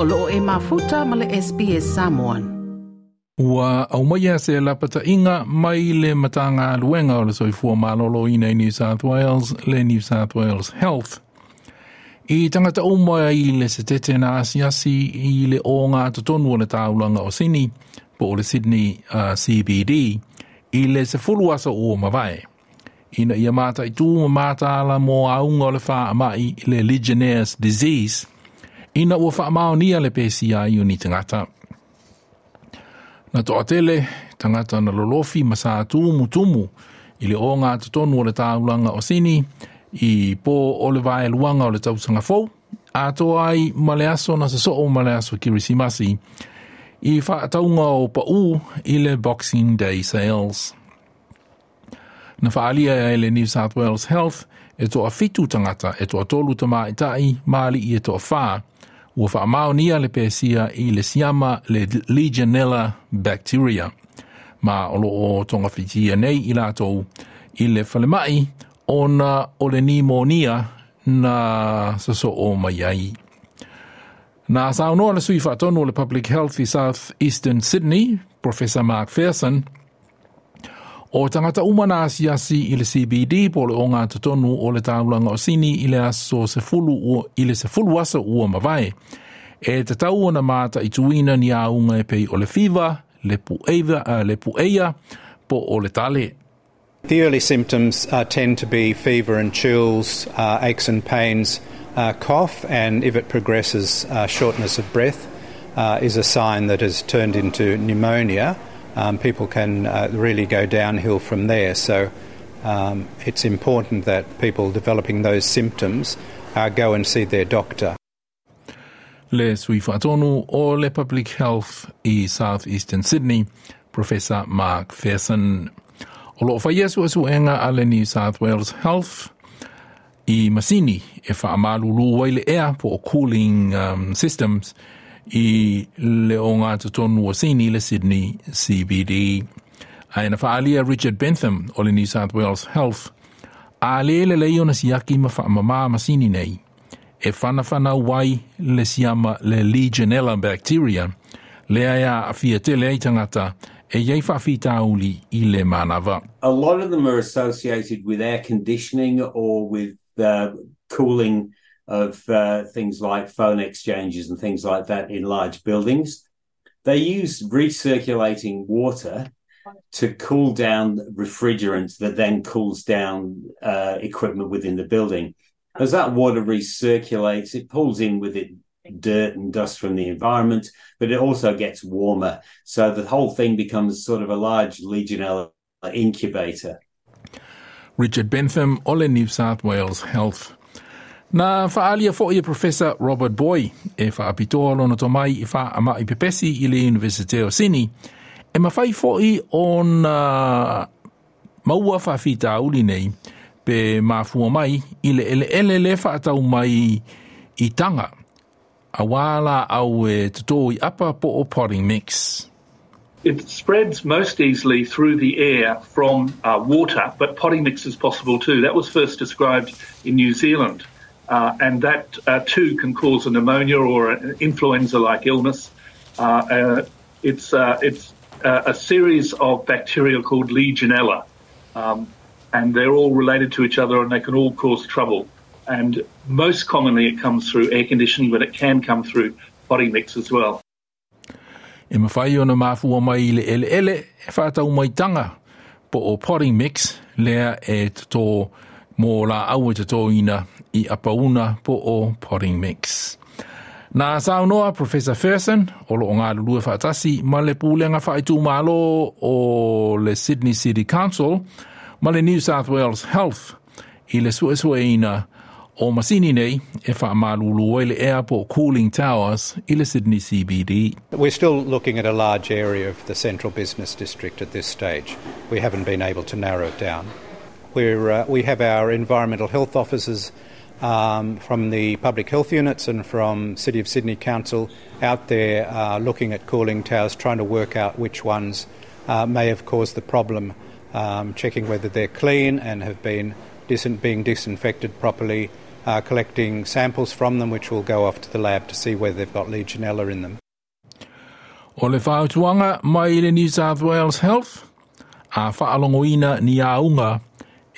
o loo e mafuta ma le SPS Samoan. Ua au maia se lapata inga mai le matanga luenga o le soifua malolo i nei New South Wales le New South Wales Health. I tangata umoa i le se tete na asiasi i le o ngā tutonu o le taulanga o Sydney po o le Sydney uh, CBD i le se fuluasa o mawai. Ina ia mata i tū mata ala mō aunga o le wha amai le Legionnaires Disease – ina ua whaamaonia le pesi a iu ni tangata. Na toa tele, tangata na lolofi ma tūmu tūmu i le o ngā tutonu o le tāulanga o sini i pō o le vae luanga o le tausanga fau, a toa ai male aso na sa soo male aso kirisimasi i whaataunga o pa u i le Boxing Day Sales. Na whaalia e le New South Wales Health e toa fitu tangata e toa tolu tamā i tai māli i e toa whaa ua whaamaonia le pēsia i le siama le Legionella bacteria. Ma o tonga whitia nei i lātou i le o na o le pneumonia na saso o mai ai. Nā saunoa le sui le Public Health i South Eastern Sydney, Professor Mark Ferson, O tangata umana asiasi i le CBD po le o ngā tutonu o le tāulanga o sini i le aso se fulu o, i le se fulu asa ua mawai. E te tau ona māta i tuina ni a unga e pei o le fiva, le pueia, uh, le pueia po o le tale. The early symptoms uh, tend to be fever and chills, uh, aches and pains, uh, cough, and if it progresses, uh, shortness of breath uh, is a sign that has turned into pneumonia. Um, people can uh, really go downhill from there. So um, it's important that people developing those symptoms uh, go and see their doctor. Le sui whaatonu o le Public Health i South Eastern Sydney, Professor Mark Ferson. O lo whai asu asu enga ale New South Wales Health i Masini e wha amalulu waile ea po cooling um, systems – i le tutonu o sini le Sydney CBD. Whaalia Richard Bentham o le New South Wales Health. A le le ma wha mama ma sini nei. E whana whana wai le siama le Legionella bacteria. A fia te le tangata e iei i le manawa. A lot of them are associated with air conditioning or with uh, cooling of uh, things like phone exchanges and things like that in large buildings. They use recirculating water to cool down refrigerant that then cools down uh, equipment within the building. As that water recirculates, it pulls in with it dirt and dust from the environment, but it also gets warmer. So the whole thing becomes sort of a large Legionella incubator. Richard Bentham, Ole New South Wales Health Na whaalia fo i Professor Robert Booy e whaapitoa lona to mai i wha ama i pepesi i le University of Sini e mawhai fo i o na maua whawhita uli nei pe mafua mai i le ele ele le whaatau mai i tanga a wala au e i apa po o potting mix. It spreads most easily through the air from uh, water, but potting mix is possible too. That was first described in New Zealand. Uh, and that uh, too can cause a pneumonia or an influenza-like illness. Uh, uh it's uh, it's uh, a series of bacteria called Legionella, um, and they're all related to each other, and they can all cause trouble. And most commonly, it comes through air conditioning, but it can come through potting mix as well. E mawhai ona mafua mai le ele ele, e whātau mai tanga po o potting mix, lea e tō mō la au e tō ina i apauna po o potting mix. Nā Professor Ferson, o ngā lulua ma le pūlenga mālo o le Sydney City Council, ma le New South Wales Health, i le ina o masini nei e wha malulu le po cooling towers i le Sydney CBD. We're still looking at a large area of the central business district at this stage. We haven't been able to narrow it down. We're, uh, we have our environmental health officers um, from the public health units and from City of Sydney Council out there uh, looking at cooling towers, trying to work out which ones uh, may have caused the problem, um, checking whether they're clean and have been dis- being disinfected properly, uh, collecting samples from them, which will go off to the lab to see whether they've got Legionella in them. O le whaotuanga mai le New South Wales Health, a whaalongoina ni aunga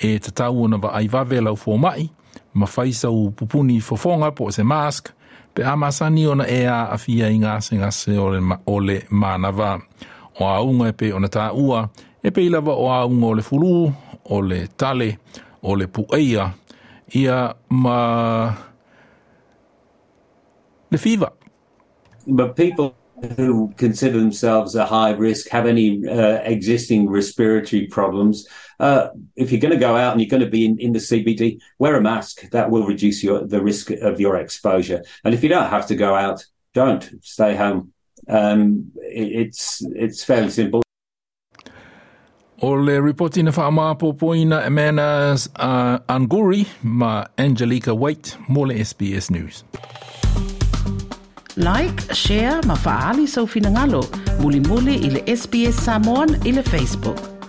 e te tau na wa lau fō mai, ma whaisau pupuni fofonga po se mask, pe a masani ona e a a fia i ngase ngase o le, o le mānawa. O a unga e pe ona tā e pe ilawa o a unga o le furu, o le tale, o le pueia, ia ma le fever. But people who consider themselves a high risk have any uh, existing respiratory problems, uh, if you're going to go out and you're going to be in, in the CBD, wear a mask. That will reduce your, the risk of your exposure. And if you don't have to go out, don't stay home. Um, it, it's it's fairly simple. O le reporti na whaamapopoina Amanda uh, Anguri ma Angelica White, le SBS News. Like, share, ma faali sau muli muli i SBS Samoan i Facebook.